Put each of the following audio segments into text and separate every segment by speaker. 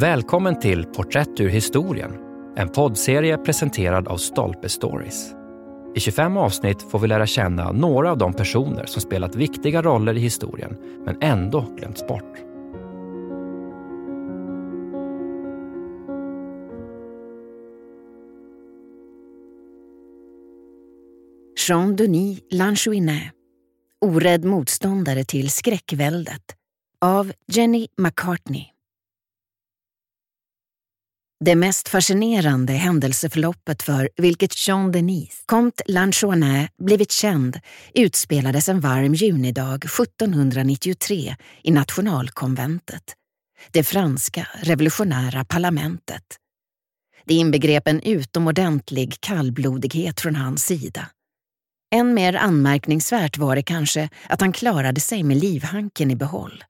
Speaker 1: Välkommen till Porträtt ur historien, en poddserie presenterad av Stolpe Stories. I 25 avsnitt får vi lära känna några av de personer som spelat viktiga roller i historien, men ändå glömts bort.
Speaker 2: Jean-Denis Lanchouinet Orädd motståndare till skräckväldet av Jenny McCartney det mest fascinerande händelseförloppet för vilket Jean Denis, Comte Lanchouanet, blivit känd utspelades en varm junidag 1793 i nationalkonventet, det franska revolutionära parlamentet. Det inbegrep en utomordentlig kallblodighet från hans sida. Än mer anmärkningsvärt var det kanske att han klarade sig med livhanken i behåll.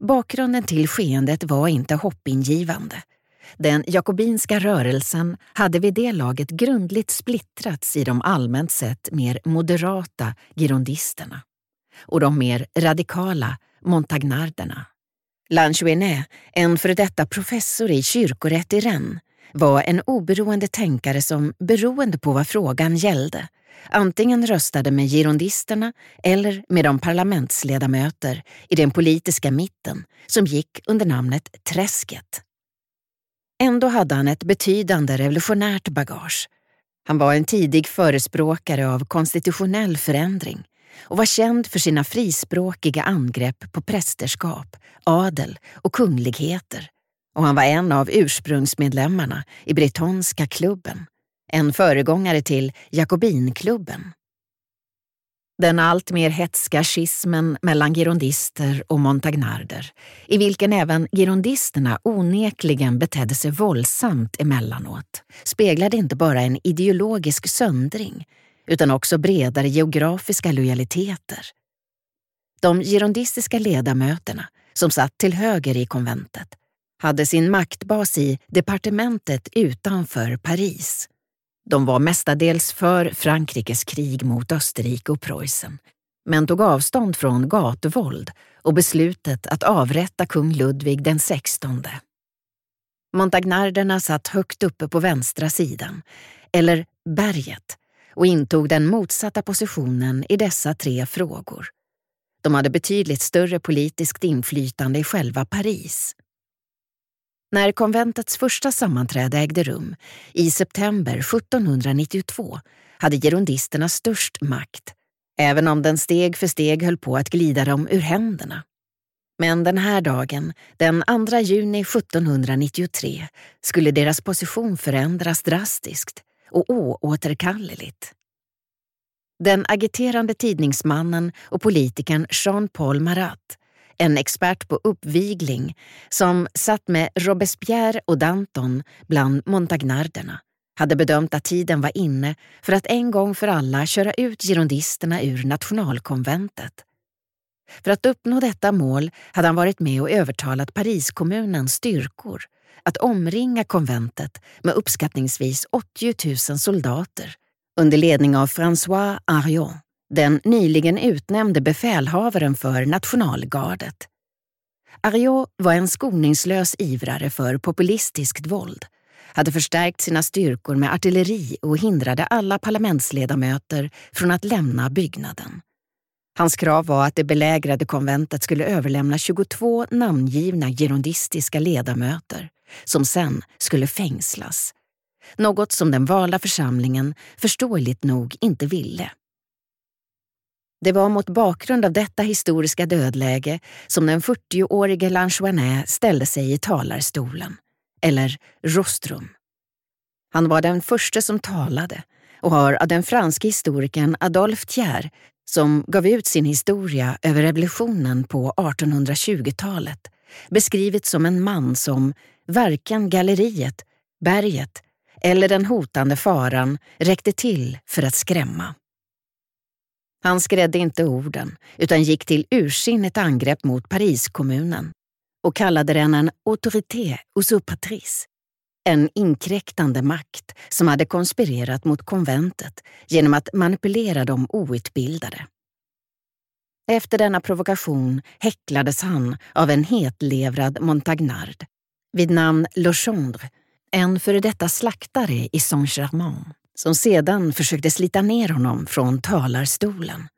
Speaker 2: Bakgrunden till skeendet var inte hoppingivande. Den jakobinska rörelsen hade vid det laget grundligt splittrats i de allmänt sett mer moderata girondisterna och de mer radikala montagnarderna. Lanchouinet, en före detta professor i kyrkorätt i Rennes, var en oberoende tänkare som, beroende på vad frågan gällde, antingen röstade med girondisterna eller med de parlamentsledamöter i den politiska mitten som gick under namnet Träsket. Ändå hade han ett betydande revolutionärt bagage. Han var en tidig förespråkare av konstitutionell förändring och var känd för sina frispråkiga angrepp på prästerskap, adel och kungligheter. Och han var en av ursprungsmedlemmarna i Bretonska klubben, en föregångare till Jakobinklubben. Den alltmer hetska schismen mellan girondister och montagnarder, i vilken även girondisterna onekligen betedde sig våldsamt emellanåt, speglade inte bara en ideologisk söndring, utan också bredare geografiska lojaliteter. De girondistiska ledamöterna, som satt till höger i konventet, hade sin maktbas i departementet utanför Paris de var mestadels för Frankrikes krig mot Österrike och Preussen, men tog avstånd från gatuvåld och beslutet att avrätta kung Ludvig den XVI. Montagnarderna satt högt uppe på vänstra sidan, eller berget, och intog den motsatta positionen i dessa tre frågor. De hade betydligt större politiskt inflytande i själva Paris. När konventets första sammanträde ägde rum, i september 1792, hade gerondisterna störst makt, även om den steg för steg höll på att glida dem ur händerna. Men den här dagen, den 2 juni 1793, skulle deras position förändras drastiskt och oåterkalleligt. Den agiterande tidningsmannen och politikern Jean-Paul Marat en expert på uppvigling som satt med Robespierre och Danton bland montagnarderna, hade bedömt att tiden var inne för att en gång för alla köra ut girondisterna ur nationalkonventet. För att uppnå detta mål hade han varit med och övertalat Pariskommunens styrkor att omringa konventet med uppskattningsvis 80 000 soldater under ledning av François Arion den nyligen utnämnde befälhavaren för nationalgardet. Ariot var en skoningslös ivrare för populistiskt våld, hade förstärkt sina styrkor med artilleri och hindrade alla parlamentsledamöter från att lämna byggnaden. Hans krav var att det belägrade konventet skulle överlämna 22 namngivna girondistiska ledamöter som sen skulle fängslas. Något som den valda församlingen förståeligt nog inte ville. Det var mot bakgrund av detta historiska dödläge som den 40-årige Lanchouanet ställde sig i talarstolen, eller rostrum. Han var den första som talade och har av den franske historikern Adolphe Thiers, som gav ut sin historia över revolutionen på 1820-talet, beskrivits som en man som varken galleriet, berget eller den hotande faran räckte till för att skrämma. Han skrädde inte orden utan gick till ursinnigt angrepp mot Pariskommunen och kallade den en autorité usurpatrice, en inkräktande makt som hade konspirerat mot konventet genom att manipulera de outbildade. Efter denna provokation häcklades han av en hetlevrad montagnard vid namn Legendre, en före detta slaktare i Saint-Germain, som sedan försökte slita ner honom från talarstolen.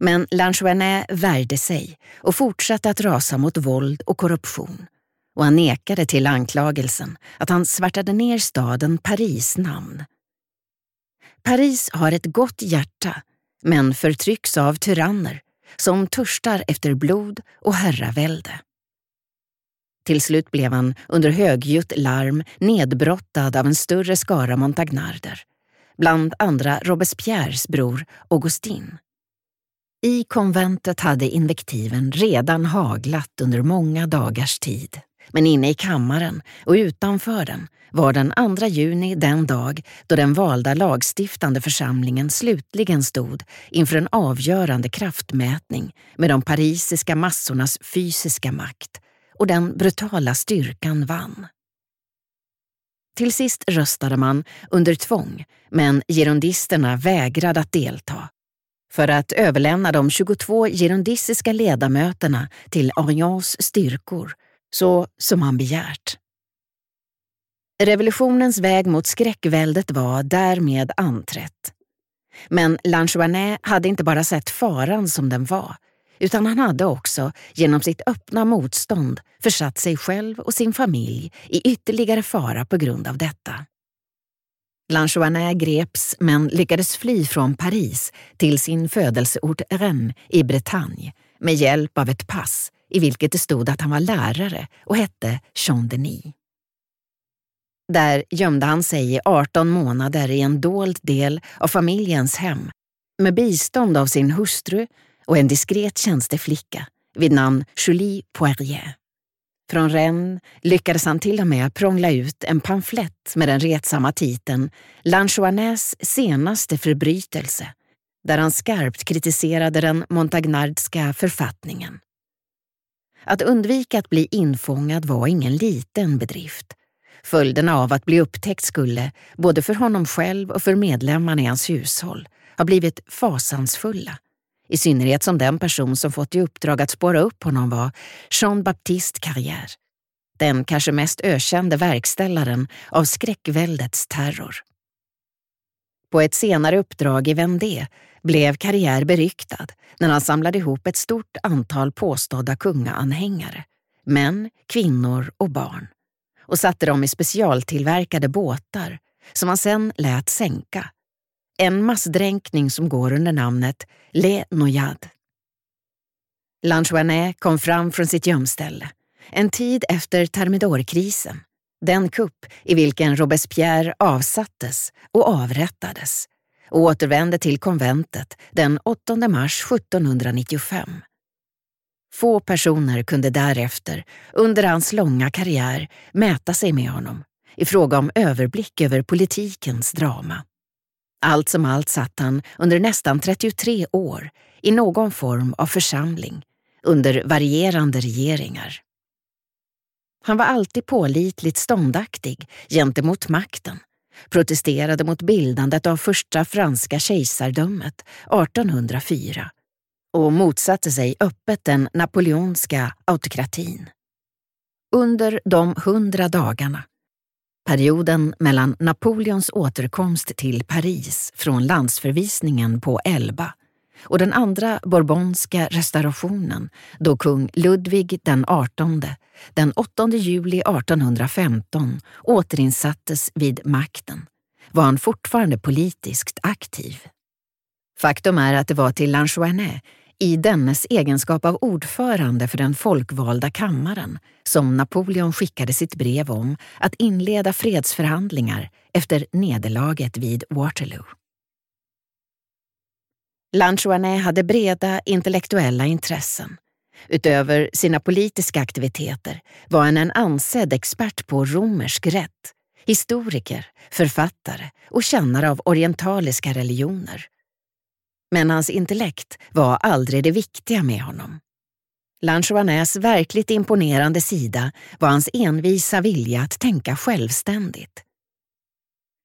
Speaker 2: Men Lanchouanet värjde sig och fortsatte att rasa mot våld och korruption och han nekade till anklagelsen att han svärtade ner staden Paris namn. Paris har ett gott hjärta men förtrycks av tyranner som törstar efter blod och herravälde. Till slut blev han under högljutt larm nedbrottad av en större skara montagnarder, bland andra Robespierres bror Augustin. I konventet hade invektiven redan haglat under många dagars tid. Men inne i kammaren och utanför den var den 2 juni den dag då den valda lagstiftande församlingen slutligen stod inför en avgörande kraftmätning med de parisiska massornas fysiska makt och den brutala styrkan vann. Till sist röstade man under tvång, men girondisterna vägrade att delta för att överlämna de 22 girondistiska ledamöterna till Orions styrkor, så som han begärt. Revolutionens väg mot skräckväldet var därmed anträtt. Men Lanchouanet hade inte bara sett faran som den var, utan han hade också genom sitt öppna motstånd försatt sig själv och sin familj i ytterligare fara på grund av detta. Lanchouanet greps men lyckades fly från Paris till sin födelseort Rennes i Bretagne med hjälp av ett pass i vilket det stod att han var lärare och hette Jean Denis. Där gömde han sig i 18 månader i en dold del av familjens hem med bistånd av sin hustru och en diskret tjänsteflicka vid namn Julie Poirier. Från Rennes lyckades han till och med prångla ut en pamflett med den retsamma titeln Lanchoanais senaste förbrytelse, där han skarpt kritiserade den montagnardska författningen. Att undvika att bli infångad var ingen liten bedrift. Följderna av att bli upptäckt skulle, både för honom själv och för medlemmarna i hans hushåll, ha blivit fasansfulla. I synnerhet som den person som fått i uppdrag att spåra upp honom var Jean-Baptiste Carrière. Den kanske mest ökände verkställaren av skräckväldets terror. På ett senare uppdrag i Vendée blev Carrière beryktad när han samlade ihop ett stort antal påstådda kungaanhängare, män, kvinnor och barn, och satte dem i specialtillverkade båtar som han sedan lät sänka. En massdränkning som går under namnet Le Noyad. Lanchouanet kom fram från sitt gömställe, en tid efter Thermidorkrisen, den kupp i vilken Robespierre avsattes och avrättades och återvände till konventet den 8 mars 1795. Få personer kunde därefter, under hans långa karriär, mäta sig med honom i fråga om överblick över politikens drama. Allt som allt satt han under nästan 33 år i någon form av församling, under varierande regeringar. Han var alltid pålitligt ståndaktig gentemot makten protesterade mot bildandet av första franska kejsardömet 1804 och motsatte sig öppet den napoleonska autokratin. Under de hundra dagarna, perioden mellan Napoleons återkomst till Paris från landsförvisningen på Elba och den andra bourbonska restaurationen då kung Ludvig den 18 den 8 juli 1815 återinsattes vid makten var han fortfarande politiskt aktiv. Faktum är att det var till Lanchouanet i dennes egenskap av ordförande för den folkvalda kammaren som Napoleon skickade sitt brev om att inleda fredsförhandlingar efter nederlaget vid Waterloo. Lanchouanet hade breda intellektuella intressen. Utöver sina politiska aktiviteter var han en ansedd expert på romersk rätt, historiker, författare och kännare av orientaliska religioner. Men hans intellekt var aldrig det viktiga med honom. Lanchouanets verkligt imponerande sida var hans envisa vilja att tänka självständigt.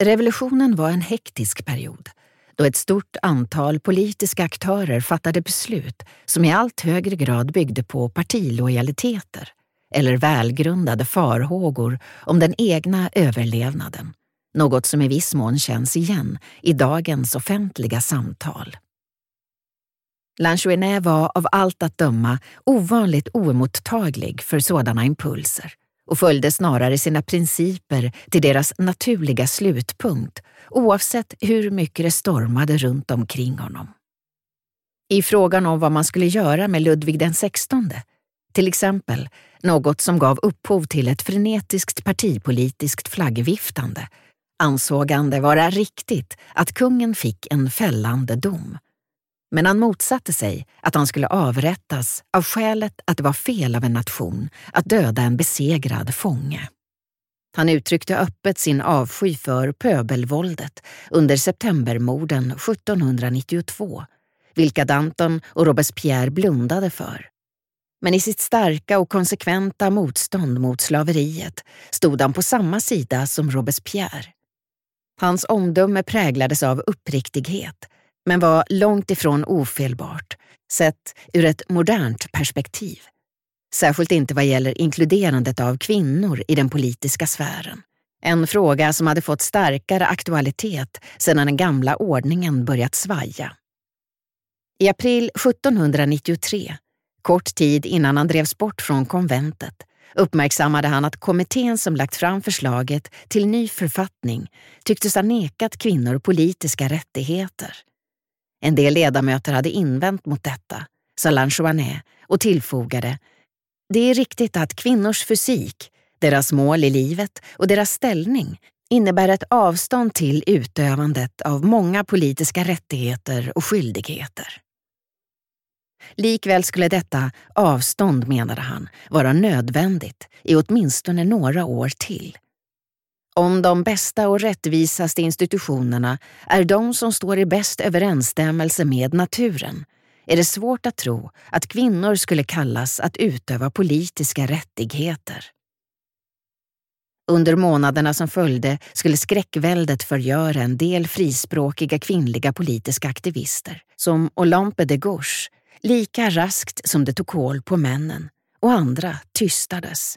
Speaker 2: Revolutionen var en hektisk period då ett stort antal politiska aktörer fattade beslut som i allt högre grad byggde på partilojaliteter eller välgrundade farhågor om den egna överlevnaden. Något som i viss mån känns igen i dagens offentliga samtal. Lanchouinet var av allt att döma ovanligt oemottaglig för sådana impulser och följde snarare sina principer till deras naturliga slutpunkt oavsett hur mycket det stormade runt omkring honom. I frågan om vad man skulle göra med Ludvig XVI, till exempel något som gav upphov till ett frenetiskt partipolitiskt flaggviftande, ansåg han det vara riktigt att kungen fick en fällande dom. Men han motsatte sig att han skulle avrättas av skälet att det var fel av en nation att döda en besegrad fånge. Han uttryckte öppet sin avsky för pöbelvåldet under septembermorden 1792, vilka Danton och Robespierre blundade för. Men i sitt starka och konsekventa motstånd mot slaveriet stod han på samma sida som Robespierre. Hans omdöme präglades av uppriktighet, men var långt ifrån ofelbart, sett ur ett modernt perspektiv. Särskilt inte vad gäller inkluderandet av kvinnor i den politiska sfären. En fråga som hade fått starkare aktualitet sedan den gamla ordningen börjat svaja. I april 1793, kort tid innan han drevs bort från konventet, uppmärksammade han att kommittén som lagt fram förslaget till ny författning tycktes ha nekat kvinnor politiska rättigheter. En del ledamöter hade invänt mot detta, sa Lanchouanet och tillfogade det är riktigt att kvinnors fysik, deras mål i livet och deras ställning innebär ett avstånd till utövandet av många politiska rättigheter och skyldigheter. Likväl skulle detta avstånd, menade han, vara nödvändigt i åtminstone några år till. Om de bästa och rättvisaste institutionerna är de som står i bäst överensstämmelse med naturen är det svårt att tro att kvinnor skulle kallas att utöva politiska rättigheter. Under månaderna som följde skulle skräckväldet förgöra en del frispråkiga kvinnliga politiska aktivister, som Olympe de Gauche, lika raskt som det tog hål på männen, och andra tystades.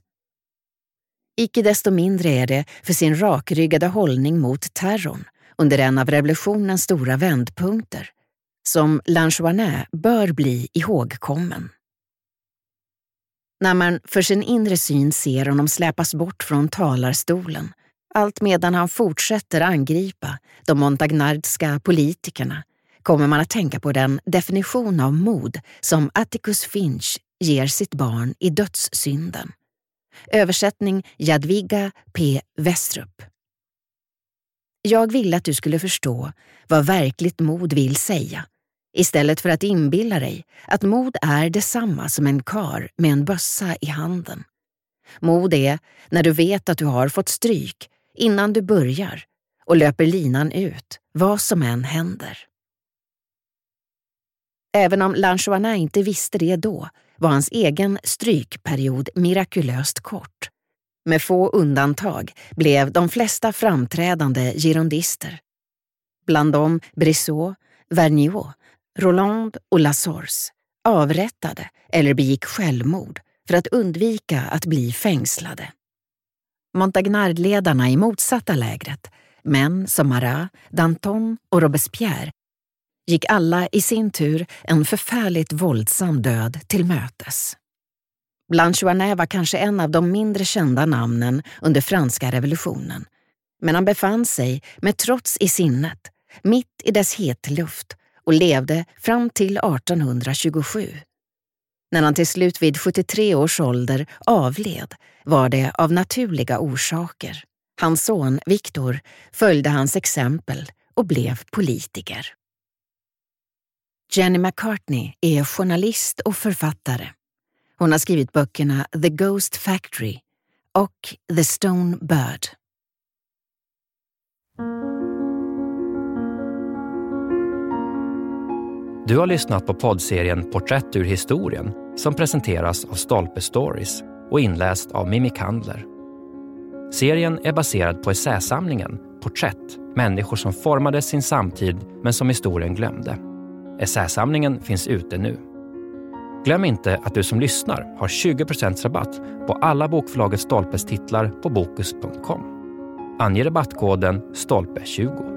Speaker 2: Icke desto mindre är det för sin rakryggade hållning mot terrorn under en av revolutionens stora vändpunkter som Lanchouanet bör bli ihågkommen. När man för sin inre syn ser honom släpas bort från talarstolen, allt medan han fortsätter angripa de montagnardska politikerna, kommer man att tänka på den definition av mod som Atticus Finch ger sitt barn i Dödssynden. Översättning Jadwiga P. Westrup. Jag ville att du skulle förstå vad verkligt mod vill säga istället för att inbilla dig att mod är detsamma som en kar med en bössa i handen. Mod är när du vet att du har fått stryk innan du börjar och löper linan ut, vad som än händer. Även om Lanchoana inte visste det då var hans egen strykperiod mirakulöst kort. Med få undantag blev de flesta framträdande girondister. Bland dem Brissot, Vergniaud, Roland och Lasors avrättade eller begick självmord för att undvika att bli fängslade. Montagnardledarna i motsatta lägret, män som Marat, Danton och Robespierre, gick alla i sin tur en förfärligt våldsam död till mötes. Blanchoinet var kanske en av de mindre kända namnen under franska revolutionen, men han befann sig med trots i sinnet, mitt i dess hetluft och levde fram till 1827. När han till slut vid 73 års ålder avled var det av naturliga orsaker. Hans son Viktor följde hans exempel och blev politiker. Jenny McCartney är journalist och författare. Hon har skrivit böckerna The Ghost Factory och The Stone Bird.
Speaker 1: Du har lyssnat på poddserien Porträtt ur historien som presenteras av Stolpe Stories och inläst av Mimmi Kandler. Serien är baserad på essäsamlingen Porträtt, människor som formade sin samtid men som historien glömde. Essäsamlingen finns ute nu. Glöm inte att du som lyssnar har 20% rabatt på alla bokförlaget Stolpes titlar på Bokus.com. Ange rabattkoden STOLPE20.